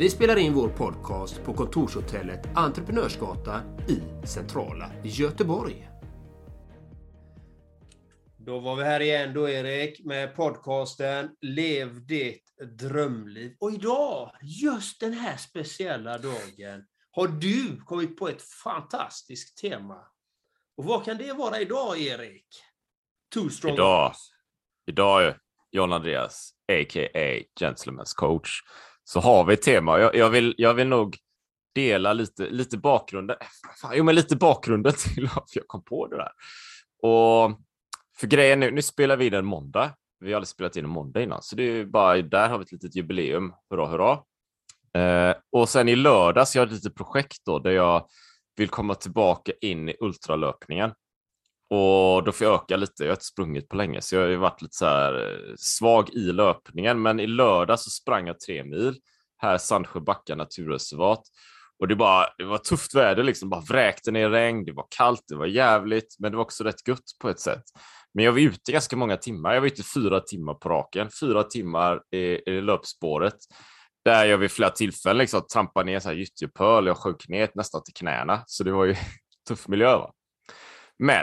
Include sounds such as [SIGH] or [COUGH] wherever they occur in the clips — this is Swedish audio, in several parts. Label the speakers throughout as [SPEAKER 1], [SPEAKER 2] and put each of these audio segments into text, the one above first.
[SPEAKER 1] Vi spelar in vår podcast på kontorshotellet Entreprenörsgatan i centrala Göteborg. Då var vi här igen då Erik med podcasten Lev ditt drömliv. Och idag, just den här speciella dagen, har du kommit på ett fantastiskt tema. Och vad kan det vara idag Erik?
[SPEAKER 2] Two strong idag, idag John Andreas, a.k.a. Gentlemen's coach så har vi ett tema. Jag, jag, vill, jag vill nog dela lite, lite bakgrunden. Fan, jo, men lite bakgrunden [LAUGHS] till varför jag kom på det där. Och för grejen nu, nu spelar vi in en måndag. Vi har aldrig spelat in en måndag innan, så det är bara där har vi ett litet jubileum. Hurra, hurra. Eh, och sen i lördags, jag har ett litet projekt då där jag vill komma tillbaka in i ultralöpningen. Och då får jag öka lite. Jag har inte sprungit på länge, så jag har varit lite så här eh, svag i löpningen. Men i lördag så sprang jag tre mil här Sandsjöbacka naturreservat. Och det, bara, det var tufft väder, liksom. bara vräkte ner regn, det var kallt, det var jävligt, men det var också rätt gött på ett sätt. Men jag var ute ganska många timmar. Jag var ute fyra timmar på raken, fyra timmar i, i löpspåret. Där jag vid flera tillfällen liksom trampade ner så här gyttjepöl, jag sjönk ner nästan till knäna. Så det var ju [LAUGHS] tuff miljö. Va? Men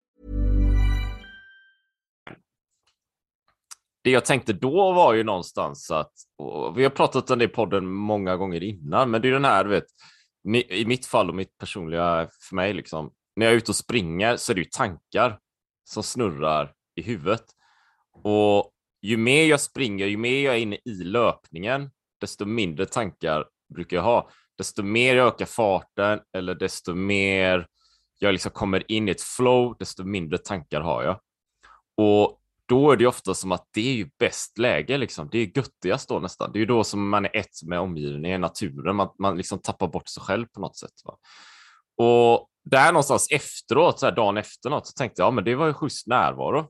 [SPEAKER 2] det jag tänkte då var ju någonstans att, vi har pratat om det i podden många gånger innan, men det är den här, du vet, i mitt fall och mitt personliga, för mig liksom, när jag är ute och springer så är det ju tankar som snurrar i huvudet. Och ju mer jag springer, ju mer jag är inne i löpningen, desto mindre tankar brukar jag ha. Desto mer jag ökar farten eller desto mer jag liksom kommer in i ett flow, desto mindre tankar har jag. Och då är det ofta som att det är ju bäst läge, liksom. det är göttigast då nästan. Det är ju då som man är ett med omgivningen, naturen, man, man liksom tappar bort sig själv på något sätt. Va? Och där någonstans efteråt, så här dagen efter något, så tänkte jag, ja men det var ju schysst närvaro.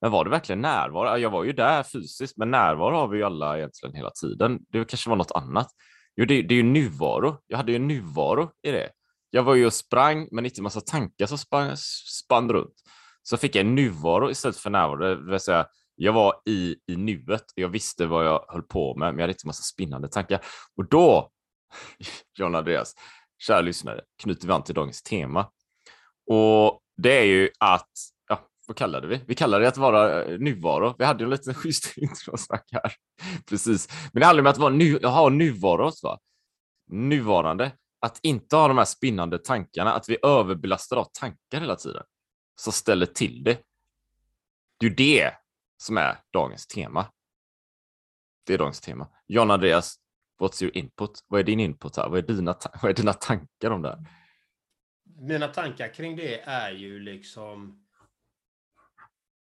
[SPEAKER 2] Men var det verkligen närvaro? Jag var ju där fysiskt, men närvaro har vi ju alla egentligen hela tiden. Det kanske var något annat. Jo, det, det är ju nuvaro. Jag hade ju nuvaro i det. Jag var ju och sprang, men inte en massa tankar som spann, spann runt så fick jag nuvaro istället för närvaro. Det vill säga, jag var i, i nuet. Jag visste vad jag höll på med, men jag hade inte massa spinnande tankar. Och då, [LAUGHS] John Andreas, kära lyssnare, knyter vi an till dagens tema. Och det är ju att, ja, vad kallade vi? Vi kallade det att vara eh, nuvaro. Vi hade ju en liten [LAUGHS] schysst introsnack här. Precis. Men det handlar om att vara nu, ha nuvaro. Va? Nuvarande. att inte ha de här spinnande tankarna, att vi överbelastar av tankar hela tiden, som ställer till det. Det är ju det som är dagens tema. Det är dagens tema. John Andreas, what's your input? Vad är din input här? Vad är dina, vad är dina tankar om det här?
[SPEAKER 1] Mina tankar kring det är ju liksom...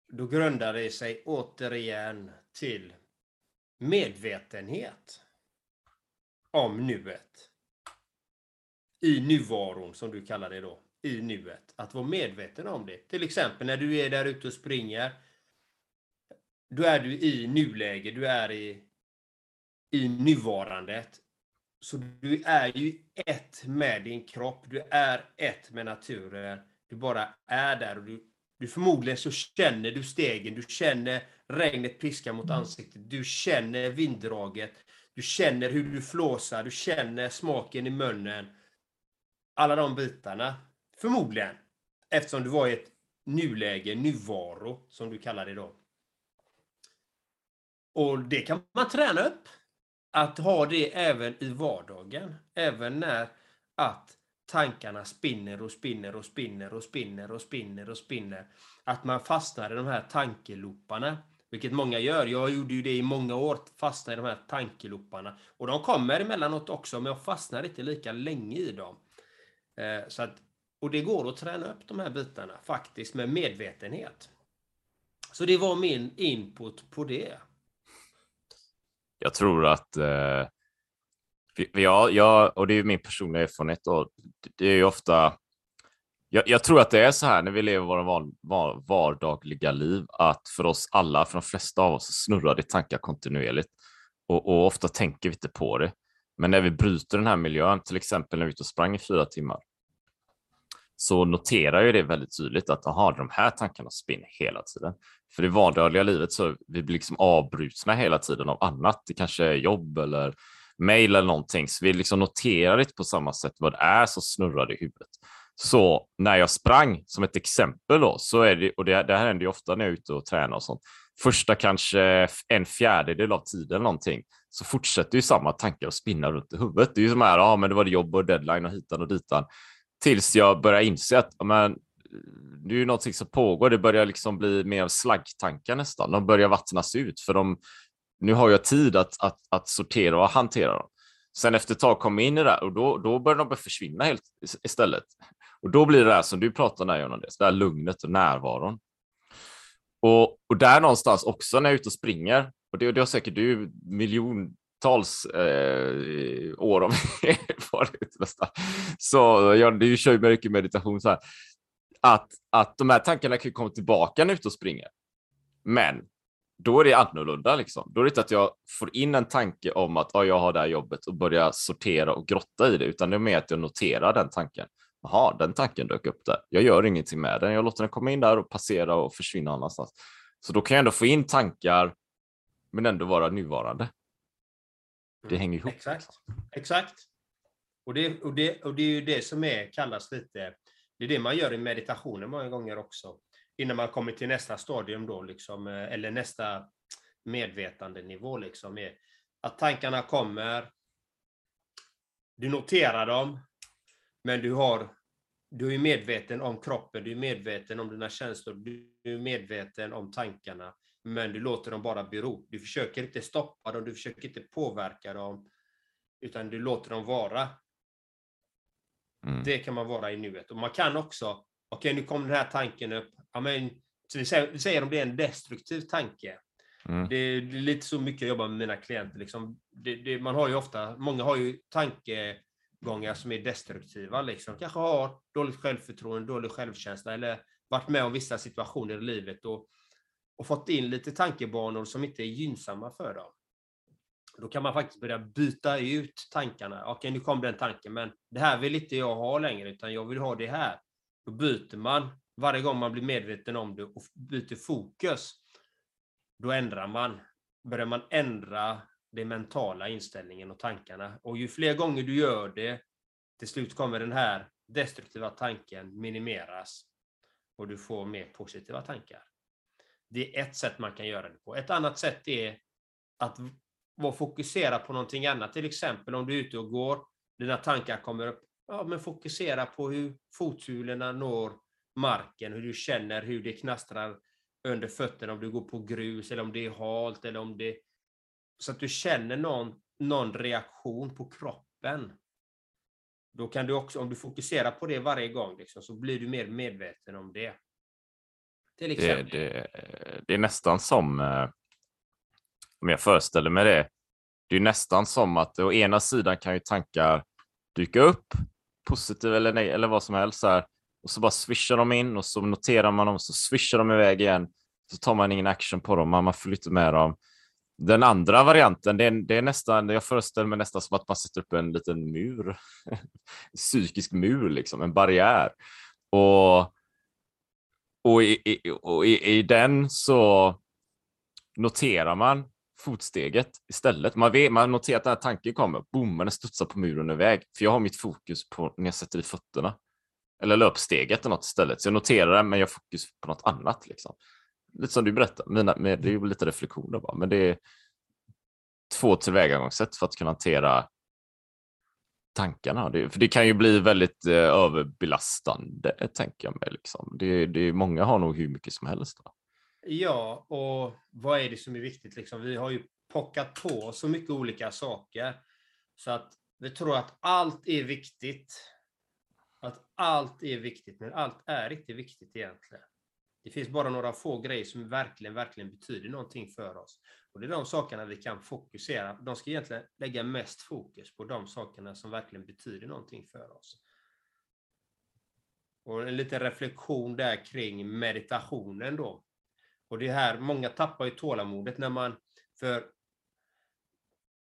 [SPEAKER 1] Då grundar det sig återigen till medvetenhet om nuet. I nuvaron, som du kallar det då. I nuet. Att vara medveten om det. Till exempel när du är där ute och springer. Då är du i nuläge, du är i, i nuvarandet. Så du är ju ett med din kropp, du är ett med naturen. Du bara är där och du, du förmodligen så känner du stegen, du känner regnet piska mot ansiktet, du känner vinddraget, du känner hur du flåsar, du känner smaken i munnen. Alla de bitarna, förmodligen. Eftersom du var i ett nuläge, nuvaro, som du kallar det då. Och det kan man träna upp. Att ha det även i vardagen. Även när att tankarna spinner och spinner och spinner och spinner och spinner och spinner. Att man fastnar i de här tankelooparna. Vilket många gör. Jag gjorde ju det i många år, fastnade i de här tankelooparna. Och de kommer emellanåt också, men jag fastnar inte lika länge i dem. Eh, så att, och det går att träna upp de här bitarna faktiskt med medvetenhet. Så det var min input på det.
[SPEAKER 2] Jag tror att eh, jag, jag, och det är min personliga erfarenhet, och det är ju ofta jag, jag, tror att det är så här när vi lever våra var, var, vardagliga liv, att för oss alla, för de flesta av oss, snurrar det tankar kontinuerligt och, och, ofta tänker vi inte på det. Men när vi bryter den här miljön, till exempel när vi är ute och sprang i fyra timmar, så noterar jag det väldigt tydligt att aha, de här tankarna spinner hela tiden. För i vardagliga livet så vi blir liksom avbrutna hela tiden av annat. Det kanske är jobb eller mejl eller någonting, så vi liksom noterar inte på samma sätt vad det är som snurrar i huvudet. Så när jag sprang, som ett exempel då, så är det, och det, det här händer ju ofta när jag är ute och tränar och sånt, första kanske en fjärdedel av tiden eller någonting, så fortsätter ju samma tankar att spinna runt i huvudet. Det är ju som här, ja men det var det jobb och deadline och hitan och ditan. Tills jag börjar inse att men, det är ju någonting som pågår, det börjar liksom bli mer slaggtankar nästan. De börjar vattnas ut för de, nu har jag tid att, att, att sortera och hantera dem. Sen efter ett tag kom jag in i det här och då, då börjar de försvinna helt istället. Och då blir det det här som du pratar om, Jonas, det här lugnet och närvaron. Och, och där någonstans också när jag är ute och springer, och det, det har säkert du miljontals eh, år av [LAUGHS] erfarenhet nästan. Så jag kör ju mycket meditation så här. Att, att de här tankarna kan komma tillbaka när jag är ute och springer. Men då är det annorlunda. Liksom. Då är det inte att jag får in en tanke om att ah, jag har det här jobbet och börjar sortera och grotta i det, utan det är mer att jag noterar den tanken. Jaha, den tanken dök upp där. Jag gör ingenting med den. Jag låter den komma in där och passera och försvinna annanstans. Så då kan jag ändå få in tankar, men ändå vara nuvarande. Det hänger ihop.
[SPEAKER 1] Exakt. Exakt. Och det, och, det, och det är ju det som är, kallas lite, det är det man gör i meditationen många gånger också. Innan man kommer till nästa stadium då, liksom, eh, eller nästa medvetandenivå, liksom, är att tankarna kommer, du noterar dem, men du har du är medveten om kroppen, du är medveten om dina känslor, du är medveten om tankarna, men du låter dem bara bero. Du försöker inte stoppa dem, du försöker inte påverka dem, utan du låter dem vara. Mm. Det kan man vara i nuet. Och man kan också, okej okay, nu kom den här tanken upp, ja, men, så vi säger, vi säger om det är en destruktiv tanke. Mm. Det, är, det, är lite så mycket jag jobbar med mina klienter. Liksom. Det, det, man har ju ofta, många har ju tanke gångar som är destruktiva. Liksom. Kanske har dåligt självförtroende, dålig självkänsla eller varit med om vissa situationer i livet och, och fått in lite tankebanor som inte är gynnsamma för dem. Då kan man faktiskt börja byta ut tankarna. Okej, nu kom den tanken, men det här vill inte jag ha längre, utan jag vill ha det här. Då byter man varje gång man blir medveten om det och byter fokus. Då ändrar man. Börjar man ändra den mentala inställningen och tankarna. Och ju fler gånger du gör det, till slut kommer den här destruktiva tanken minimeras och du får mer positiva tankar. Det är ett sätt man kan göra det på. Ett annat sätt är att vara fokuserad på någonting annat. Till exempel om du är ute och går, dina tankar kommer upp, ja, men fokusera på hur fotsulorna når marken, hur du känner hur det knastrar under fötterna, om du går på grus eller om det är halt eller om det... Så att du känner någon, någon reaktion på kroppen. Då kan du också, om du fokuserar på det varje gång, liksom, så blir du mer medveten om det.
[SPEAKER 2] Till liksom- Det, det, det är nästan som, eh, om jag föreställer mig det, det är nästan som att å ena sidan kan ju tankar dyka upp, positiva eller nej, eller vad som helst, här, och så bara swishar de in och så noterar man dem, så swishar de iväg igen, så tar man ingen action på dem, man flyttar med dem. Den andra varianten, det är, det är, nästan, jag föreställer mig nästan som att man sätter upp en liten mur, [LAUGHS] psykisk mur, liksom, en barriär. Och, och, i, och i, i den så noterar man fotsteget istället. Man, vet, man noterar att den här tanken kommer, boom, den studsar på muren iväg. För jag har mitt fokus på när jag sätter i fötterna. Eller löpsteget eller något istället. Så jag noterar det, men jag har fokus på något annat. Liksom. Lite som du berättade, mina, med, det är ju lite reflektioner bara, men det är två tillvägagångssätt för att kunna hantera tankarna. Det, för det kan ju bli väldigt eh, överbelastande, tänker jag mig. Liksom. Det, det, många har nog hur mycket som helst. Då.
[SPEAKER 1] Ja, och vad är det som är viktigt? Liksom? Vi har ju pockat på så mycket olika saker. Så att vi tror att allt är viktigt. Att allt är viktigt, men allt är inte viktigt egentligen. Det finns bara några få grejer som verkligen, verkligen betyder någonting för oss. Och det är de sakerna vi kan fokusera De ska egentligen lägga mest fokus på de sakerna som verkligen betyder någonting för oss. Och en liten reflektion där kring meditationen då. Och det här, många tappar ju tålamodet när man, för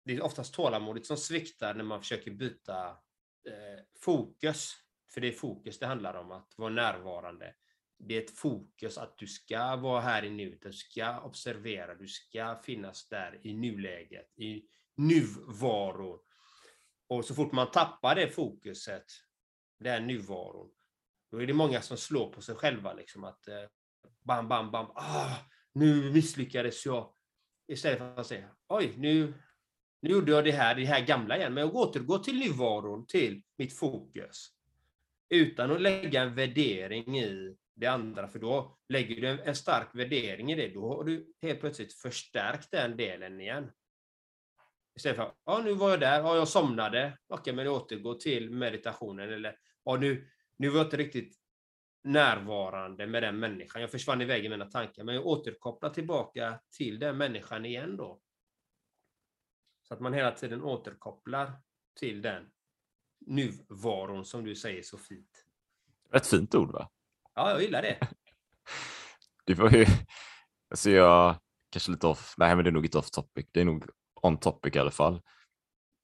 [SPEAKER 1] det är oftast tålamodet som sviktar när man försöker byta eh, fokus. För det är fokus det handlar om, att vara närvarande. Det är ett fokus att du ska vara här i nuet, du ska observera, du ska finnas där i nuläget, i nuvaro. Och så fort man tappar det fokuset, den nuvaron, då är det många som slår på sig själva. Liksom, att eh, bam, bam, bam, ah, nu misslyckades jag. Istället för att säga, oj, nu, nu gjorde jag det här, det här gamla igen, men jag återgår till nuvaron, till mitt fokus. Utan att lägga en värdering i det andra, för då lägger du en, stark värdering i det, då har du helt plötsligt förstärkt den delen igen. Istället för, ja nu var jag där, ja jag somnade, okej men jag återgår till meditationen, eller ja nu, nu var jag inte riktigt närvarande med den människan. Jag försvann iväg i mina tankar, men jag återkopplar tillbaka till den människan igen då. Så att man hela tiden återkopplar till den nuvaron som du säger så fint.
[SPEAKER 2] Ett fint ord va?
[SPEAKER 1] Ja, jag gillar det. [LAUGHS]
[SPEAKER 2] Du får ju, alltså jag, kanske lite off, nej men det är nog inte off topic, det är nog on topic i alla fall.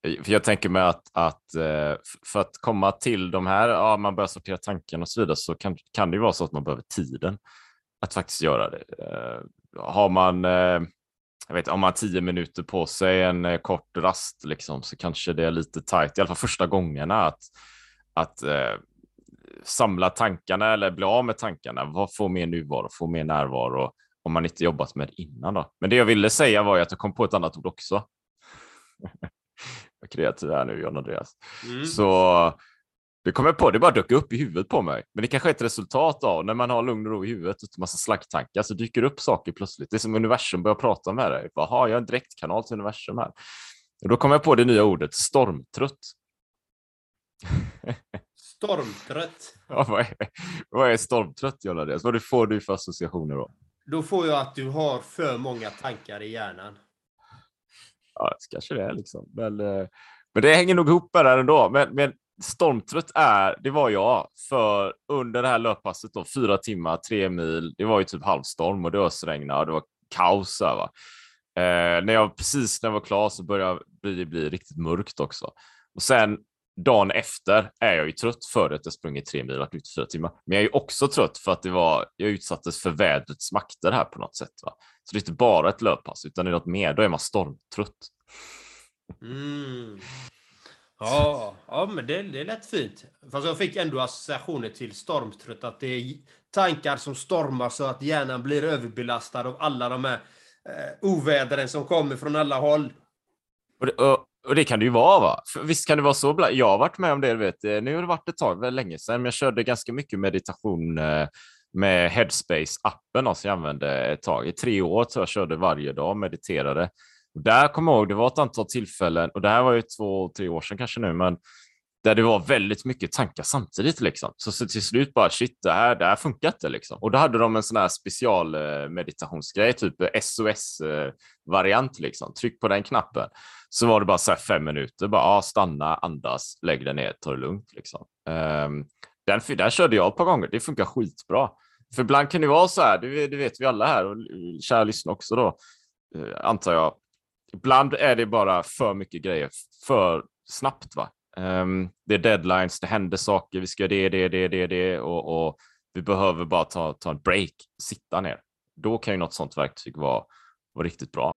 [SPEAKER 2] Eh, för jag tänker mig att, att eh, för att komma till de här, ja, man börjar sortera tanken och så vidare, så kan, kan det ju vara så att man behöver tiden att faktiskt göra det. Eh, har man, jag vet, om man har tio minuter på sig, en kort rast, liksom, så kanske det är lite tajt, i alla fall första gångerna, att, att samla tankarna eller bli av med tankarna. Vad får mer nuvaro, få mer närvaro om man inte jobbat med det innan då? Men det jag ville säga var ju att jag kom på ett annat ord också. [LAUGHS] Vad kreativ här nu, John Andreas. Mm. Så det kom jag på, det bara dök upp i huvudet på mig. Men det kanske är ett resultat av när man har lugn och ro i huvudet och en massa slaggtankar så dyker upp saker plötsligt. Det är som universum börjar prata med dig. Jaha, jag har en direktkanal till universum här. Och då kom jag på det nya ordet stormtrött. [LAUGHS]
[SPEAKER 1] Stormtrött.
[SPEAKER 2] Ja, vad, är, vad är stormtrött, John Andreas? Vad får du för associationer då?
[SPEAKER 1] Då får jag att du har för många tankar i hjärnan.
[SPEAKER 2] Ja, kanske det är liksom. Men, eh, men det hänger nog ihop med det ändå. Men, men stormtrött är, det var jag, för under det här löppasset då, fyra timmar, tre mil, det var ju typ halvstorm och det ösregnade och det var kaos här, va. Eh, när jag precis när jag var klar så började det bli, bli riktigt mörkt också. Och sen dagen efter är jag ju trött för att jag sprungit tre mil och varit ute fyra timmar. Men jag är ju också trött för att det var, jag utsattes för vädrets makter här på något sätt. Va? Så det är inte bara ett löppass, utan det är något mer. Då är man stormtrött.
[SPEAKER 1] Mm. Ja, ja, men det, det lät fint. Fast jag fick ändå associationer till stormtrött, att det är tankar som stormar så att hjärnan blir överbelastad av alla de här eh, ovädren som kommer från alla håll.
[SPEAKER 2] Och det, och, och det kan det ju vara, va? För visst kan det vara så. Jag har varit med om det, vet. Eh, nu har det varit ett tag, väl länge sedan, men jag körde ganska mycket meditation eh, med Headspace-appen som jag använde ett tag. I tre år tror jag körde varje dag och mediterade. Där kommer jag ihåg, det var ett antal tillfällen, och det här var ju två, tre år sedan kanske nu, men där det var väldigt mycket tankar samtidigt. Liksom. Så, så till slut bara, shit, det här, det här funkar inte. Liksom. Och då hade de en sån här specialmeditationsgrej, eh, typ eh, SOS-variant. Eh, liksom. Tryck på den knappen. Så var det bara så fem minuter, bara ah, stanna, andas, lägg dig ner, ta det lugnt. Liksom. Um, den, där körde jag ett par gånger, det funkar skitbra. För ibland kan det vara så här, det, det vet vi alla här och kära lyssnare också då, antar jag. Ibland är det bara för mycket grejer för snabbt. va? Um, det är deadlines, det händer saker, vi ska göra det, det, det, det, det och, och vi behöver bara ta, ta en break, sitta ner. Då kan ju något sånt verktyg vara, vara riktigt bra.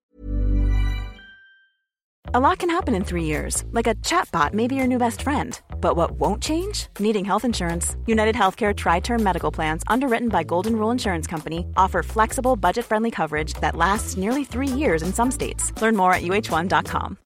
[SPEAKER 3] A lot can happen in three years, like a chatbot may be your new best friend. But what won't change? Needing health insurance. United Healthcare Tri Term Medical Plans, underwritten by Golden Rule Insurance Company, offer flexible, budget friendly coverage that lasts nearly three years in some states. Learn more at uh1.com.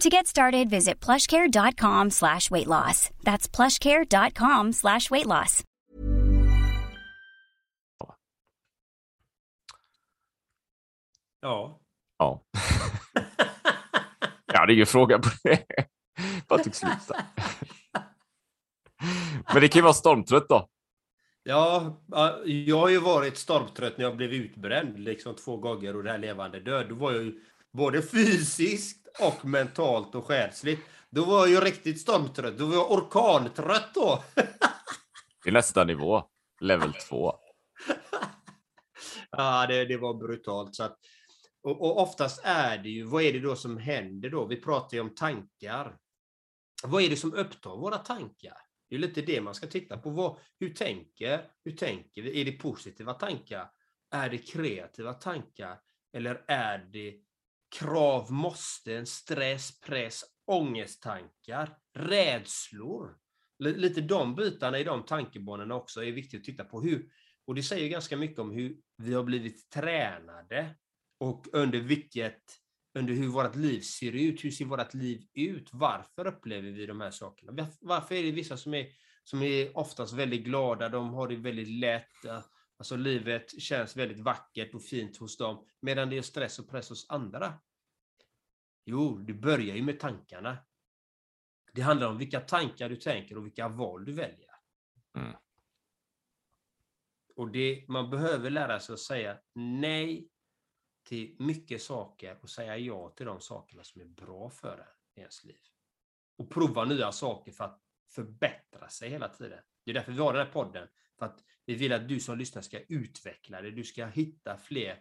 [SPEAKER 4] To get started, visit plushcare.com slash weight loss. That's plushcare.com slash weight loss.
[SPEAKER 1] Ja.
[SPEAKER 2] Ja. [LAUGHS] ja, det är ju fråga på det. Bara tog slut Men det kan ju vara stormtrött då.
[SPEAKER 1] Ja, jag har ju varit stormtrött när jag blev utbränd liksom två gånger och det här levande död. Då var jag ju både fysiskt och mentalt och själsligt. Då var jag ju riktigt stormtrött. Då var jag orkantrött då. [LAUGHS]
[SPEAKER 2] Det är nästa nivå. Level 2.
[SPEAKER 1] ja, det, det var brutalt. Så att, och, och oftast är det ju, vad är det då som händer då? Vi pratar ju om tankar. Vad är det som upptar våra tankar? Det är lite det man ska titta på. Vad, hur, tänker, hur tänker vi? Är det positiva tankar? Är det kreativa tankar? Eller är det krav, måsten, stress, press, ångesttankar, rädslor? Lite de bitarna i de tankebanorna också är viktigt att titta på. Hur, och det säger ganska mycket om hur vi har blivit tränade och under vilket under hur vårt liv ser ut. Hur ser vårt liv ut? Varför upplever vi de här sakerna? Varför är det vissa som är, som är oftast väldigt glada, de har det väldigt lätt, alltså livet känns väldigt vackert och fint hos dem, medan det är stress och press hos andra? Jo, det börjar ju med tankarna. Det handlar om vilka tankar du tänker och vilka val du väljer. Mm. Och det, man behöver lära sig att säga nej till mycket saker och säga ja till de sakerna som är bra för en i ens liv. Och prova nya saker för att förbättra sig hela tiden. Det är därför vi har den här podden. För att vi vill att du som lyssnar ska utveckla dig. Du ska hitta fler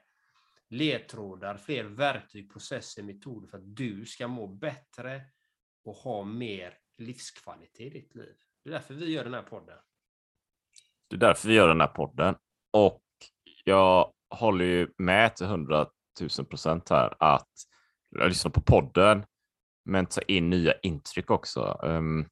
[SPEAKER 1] ledtrådar, fler verktyg, processer, metoder för att du ska må bättre och ha mer livskvalitet i ditt liv. Det är därför vi gör den här podden.
[SPEAKER 2] Det är därför vi gör den här podden. Och jag håller ju med till hundratusen procent här att lyssna på podden, men ta in nya intryck också. Ehm,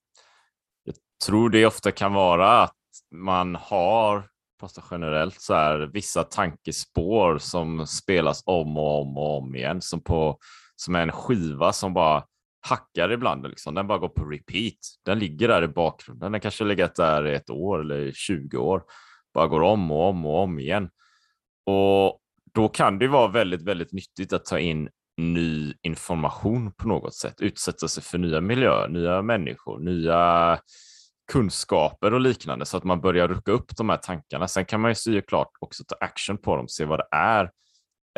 [SPEAKER 2] jag tror det ofta kan vara att man har, fast generellt, så här, vissa tankespår som spelas om och om och om igen, som, på, som är en skiva som bara hackar ibland. Liksom. Den bara går på repeat. Den ligger där i bakgrunden. Den kanske legat där i ett år eller 20 år. Bara går om och om och om igen. Och då kan det vara väldigt, väldigt nyttigt att ta in ny information på något sätt, utsätta sig för nya miljöer, nya människor, nya kunskaper och liknande så att man börjar rucka upp de här tankarna. Sen kan man ju såklart också ta action på dem, se vad det är.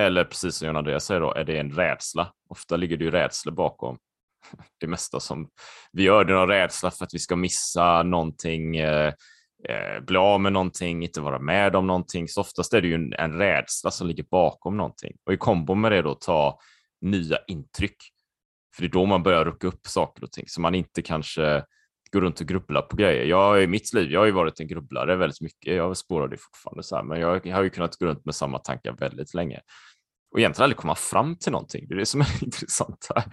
[SPEAKER 2] Eller precis som John Andreas säger då, är det en rädsla? Ofta ligger det ju rädsla bakom [LAUGHS] det mesta som vi gör. Det är någon rädsla för att vi ska missa någonting, eh, eh, bli av med någonting, inte vara med om någonting. Så oftast är det ju en, en rädsla som ligger bakom någonting. Och i kombo med det då ta nya intryck. För det är då man börjar rucka upp saker och ting som man inte kanske gå runt och grubbla på grejer. Jag i mitt liv, jag har ju varit en grubblare väldigt mycket. Jag spårar det fortfarande så här, men jag har ju kunnat gå runt med samma tankar väldigt länge och egentligen aldrig komma fram till någonting. Det är det som är [LAUGHS] intressant. Här.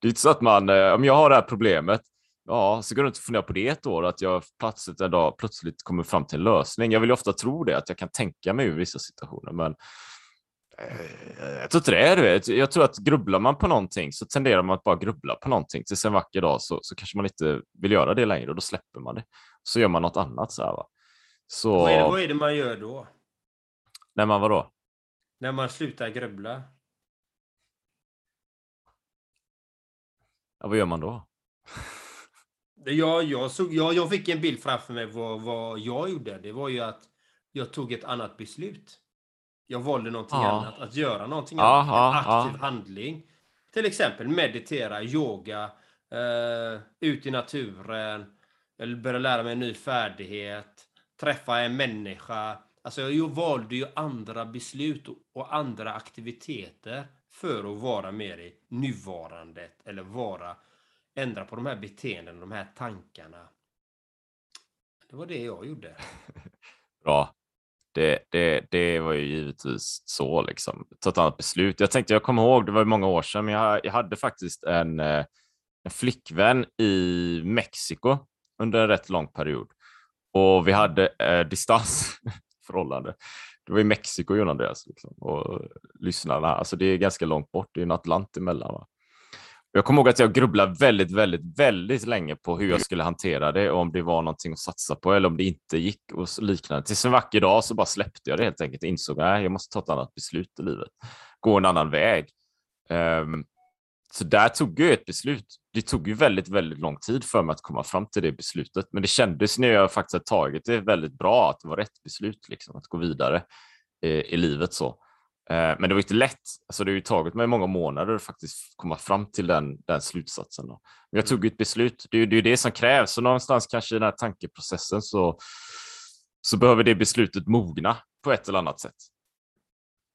[SPEAKER 2] Det är inte så att man, eh, om jag har det här problemet, ja, så går det inte att fundera på det ett år, att jag plötsligt en dag plötsligt kommer fram till en lösning. Jag vill ofta tro det, att jag kan tänka mig ur vissa situationer, men jag tror inte det är det. Jag tror att grubblar man på någonting så tenderar man att bara grubbla på någonting tills en vacker dag så, så kanske man inte vill göra det längre och då släpper man det. Så gör man något annat. Så, här, va? så...
[SPEAKER 1] Vad, är det, vad är det man gör då?
[SPEAKER 2] När man vadå?
[SPEAKER 1] När man slutar grubbla?
[SPEAKER 2] Ja, vad gör man då?
[SPEAKER 1] Ja, jag, såg, ja, jag fick en bild framför mig vad, vad jag gjorde. Det var ju att jag tog ett annat beslut. Jag valde någonting ja. annat, att göra någonting
[SPEAKER 2] ja,
[SPEAKER 1] annat.
[SPEAKER 2] Ja,
[SPEAKER 1] en aktiv handling. Till exempel meditera, yoga, eh, ut i naturen, eller börja lära mig en ny färdighet, träffa en människa. Alltså jag valde ju andra beslut och andra aktiviteter för att vara mer i nuvarandet eller vara ändra på de här beteendena, de här tankarna. Det var det jag gjorde. [LAUGHS]
[SPEAKER 2] Bra. Det, det, det var ju givetvis så, liksom. Ta ett annat beslut. Jag tänkte, jag kommer ihåg, det var många år sedan, men jag, jag hade faktiskt en, eh, en flickvän i Mexiko under en rätt lång period. Och vi hade eh, distansförhållande. [LAUGHS] Det var i Mexiko, Jon Andreas, liksom. och lyssnarna. Alltså det är ganska långt bort, det är en Atlant emellan. Va? Jag kommer ihåg att jag grubblade väldigt, väldigt, väldigt länge på hur jag skulle hantera det och om det var någonting att satsa på eller om det inte gick och liknande. Tills en vacker dag så bara släppte jag det helt enkelt och insåg att jag måste ta ett annat beslut i livet. Gå en annan väg. Um, så där tog jag ett beslut. Det tog ju väldigt, väldigt lång tid för mig att komma fram till det beslutet, men det kändes när jag faktiskt hade tagit det väldigt bra att det var rätt beslut, liksom, att gå vidare eh, i livet. så. Eh, men det var inte lätt. Alltså det har ju tagit mig många månader att faktiskt komma fram till den, den slutsatsen. Då. Men jag tog mm. ett beslut. Det är, det är det som krävs. Så någonstans kanske i den här tankeprocessen så, så behöver det beslutet mogna på ett eller annat sätt.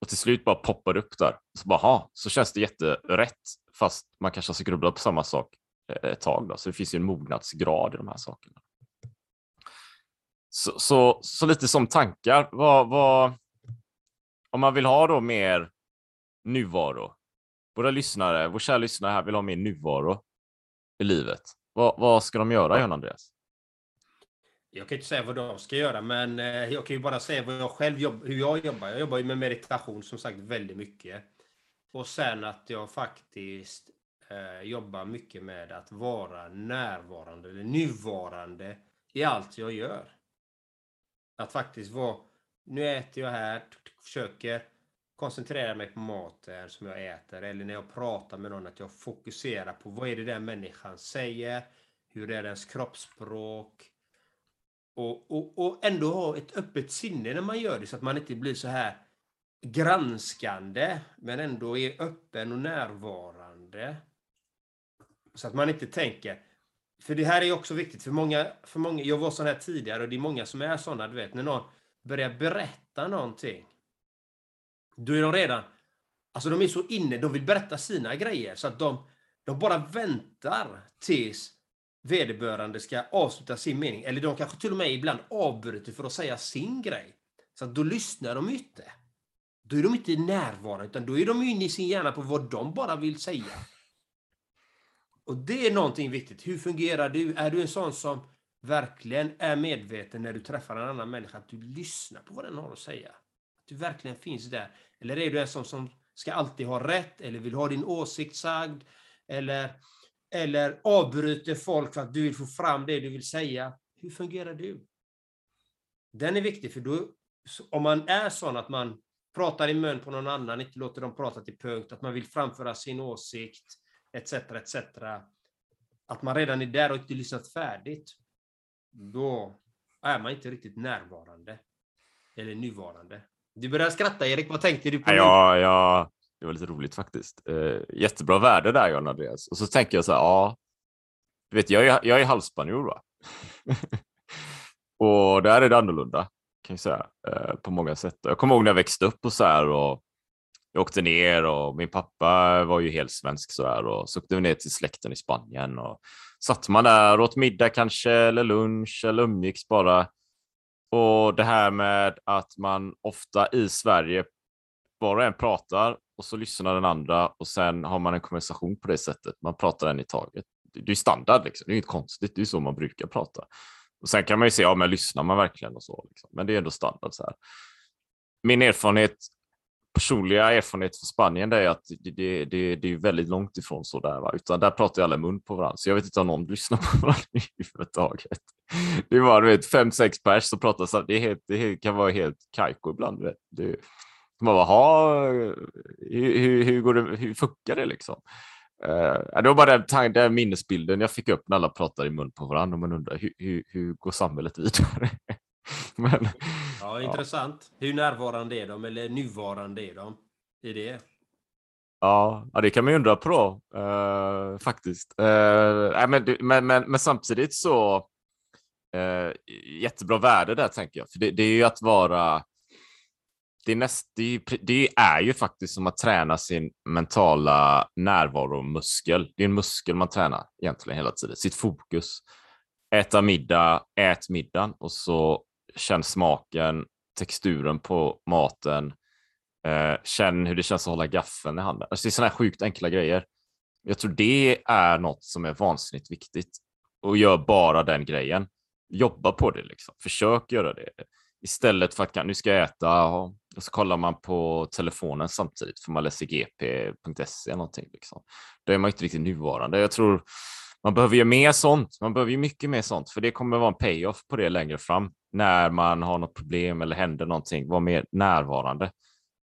[SPEAKER 2] Och till slut bara poppar upp där. Så bara, ha, så känns det jätterätt. Fast man kanske har grubblat på samma sak eh, ett tag. Då. Så det finns ju en mognadsgrad i de här sakerna. Så, så, så lite som tankar. Vad, vad, om man vill ha då mer nuvaro, våra lyssnare, vår kära lyssnare här vill ha mer nuvaro i livet. Vad, vad ska de göra, John Andreas?
[SPEAKER 1] Jag kan inte säga vad de ska göra, men eh, jag kan ju bara säga vad jag själv jobb, hur jag jobbar. Jag jobbar ju med meditation som sagt väldigt mycket. Och sen att jag faktiskt eh, jobbar mycket med att vara närvarande eller nuvarande i allt jag gör. Att faktiskt vara, nu äter jag här, försöker koncentrera mig på maten som jag äter eller när jag pratar med någon att jag fokuserar på vad är det den människan säger, hur är dens kroppsspråk och, och, och ändå ha ett öppet sinne när man gör det så att man inte blir så här granskande men ändå är öppen och närvarande. Så att man inte tänker för det här är också viktigt för många, för många, jag var sån här tidigare och det är många som är såna, du vet, när någon börjar berätta någonting då är de redan... Alltså de är så inne, de vill berätta sina grejer så att de, de bara väntar tills vederbörande ska avsluta sin mening. Eller de kanske till och med ibland avbryter för att säga sin grej. Så att då lyssnar de inte. Då är de inte närvarande, utan då är de inne i sin hjärna på vad de bara vill säga. Och det är någonting viktigt. Hur fungerar du? Är du en sån som verkligen är medveten när du träffar en annan människa, att du lyssnar på vad den har att säga? Att du verkligen finns där. Eller är du en sån som ska alltid ha rätt eller vill ha din åsikt sagd? Eller, eller avbryter folk för att du vill få fram det du vill säga? Hur fungerar du? Den är viktig, för då, om man är sån att man pratar i mun på någon annan, inte låter dem prata till punkt, att man vill framföra sin åsikt, etc. etc. Att man redan är där och inte lyssnat färdigt, då är man inte riktigt närvarande. Eller nuvarande. Du börjar skratta Erik, vad tänkte du på?
[SPEAKER 2] Ja, ja, det var lite roligt faktiskt. Uh, jättebra värde där John Andreas. Och så tänker jag så här, ja, du vet, jag är, jag är halvspanjor va? [LAUGHS] och där är det annorlunda kan jag säga uh, på många sätt. Jag kommer ihåg när jag växte upp och så här och jag åkte ner och min pappa var ju helt svensk sådär och så åkte vi ner till släkten i Spanien och satt man där och åt middag kanske eller lunch eller umgicks bara. Och det här med att man ofta i Sverige var och en pratar och så lyssnar den andra och sen har man en konversation på det sättet. Man pratar en i taget. Det är standard, liksom. det är inget konstigt, det är så man brukar prata. Och Sen kan man ju se, ja men lyssnar man verkligen och så, liksom. men det är ändå standard. så här. Min erfarenhet personliga erfarenhet från Spanien är att det, det, det, det är väldigt långt ifrån så där, va? utan där pratar alla mun på varandra. Så jag vet inte om någon lyssnar på varandra överhuvudtaget. Det var du vet, fem, sex pers som pratar så det, är helt, det kan vara helt kajko ibland. Vet. Det, man bara, hur, hur, hur, går det, hur funkar det liksom? Uh, det var bara den, den minnesbilden jag fick upp när alla pratar i mun på varandra och man undrar hur, hur, hur går samhället vidare? [LAUGHS]
[SPEAKER 1] Men, ja, intressant. Ja. Hur närvarande är de eller nuvarande är de i det?
[SPEAKER 2] Ja, ja det kan man ju undra på då, uh, faktiskt. Uh, men, men, men, men, samtidigt så uh, jättebra värde där tänker jag, för det, det är ju att vara det är, näst, det, det är ju faktiskt som att träna sin mentala närvaromuskel. Det är en muskel man tränar egentligen hela tiden, sitt fokus. Äta middag, ät middagen och så känn smaken, texturen på maten, eh, känn hur det känns att hålla gaffeln i handen. Alltså det är sådana här sjukt enkla grejer. Jag tror det är något som är vansinnigt viktigt och gör bara den grejen. Jobba på det, liksom. försök göra det. Istället för att nu ska jag äta och så kollar man på telefonen samtidigt för man läser gp.se eller någonting. Liksom. Då är man inte riktigt nuvarande. Jag tror man behöver ju mer sånt. Man behöver ju mycket mer sånt, för det kommer vara en payoff på det längre fram när man har något problem eller händer någonting. Var mer närvarande.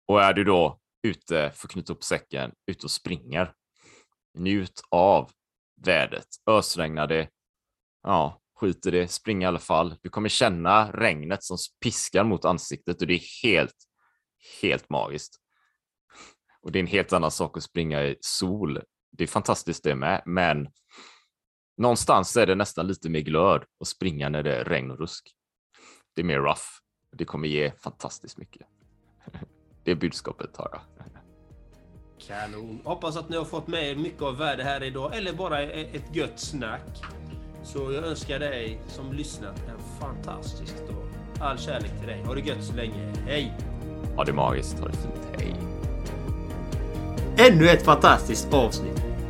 [SPEAKER 2] Och är du då ute, för att knyta upp säcken, ute och springer. Njut av vädret. Ösregnar det, ja, skiter det, spring i alla fall. Du kommer känna regnet som piskar mot ansiktet och det är helt, helt magiskt. Och det är en helt annan sak att springa i sol. Det är fantastiskt det med, men någonstans är det nästan lite mer glöd att springa när det är regn och rusk. Det är mer rough. Det kommer ge fantastiskt mycket. [LAUGHS] Det är budskapet har jag.
[SPEAKER 1] Kanon. Hoppas att ni har fått med er mycket av värde här idag, eller bara ett gött snack. Så jag önskar dig som lyssnat en fantastisk dag. All kärlek till dig. Ha det gött så länge. Hej!
[SPEAKER 2] Ha det magiskt. Ha det fint. Hej!
[SPEAKER 1] Ännu ett fantastiskt avsnitt.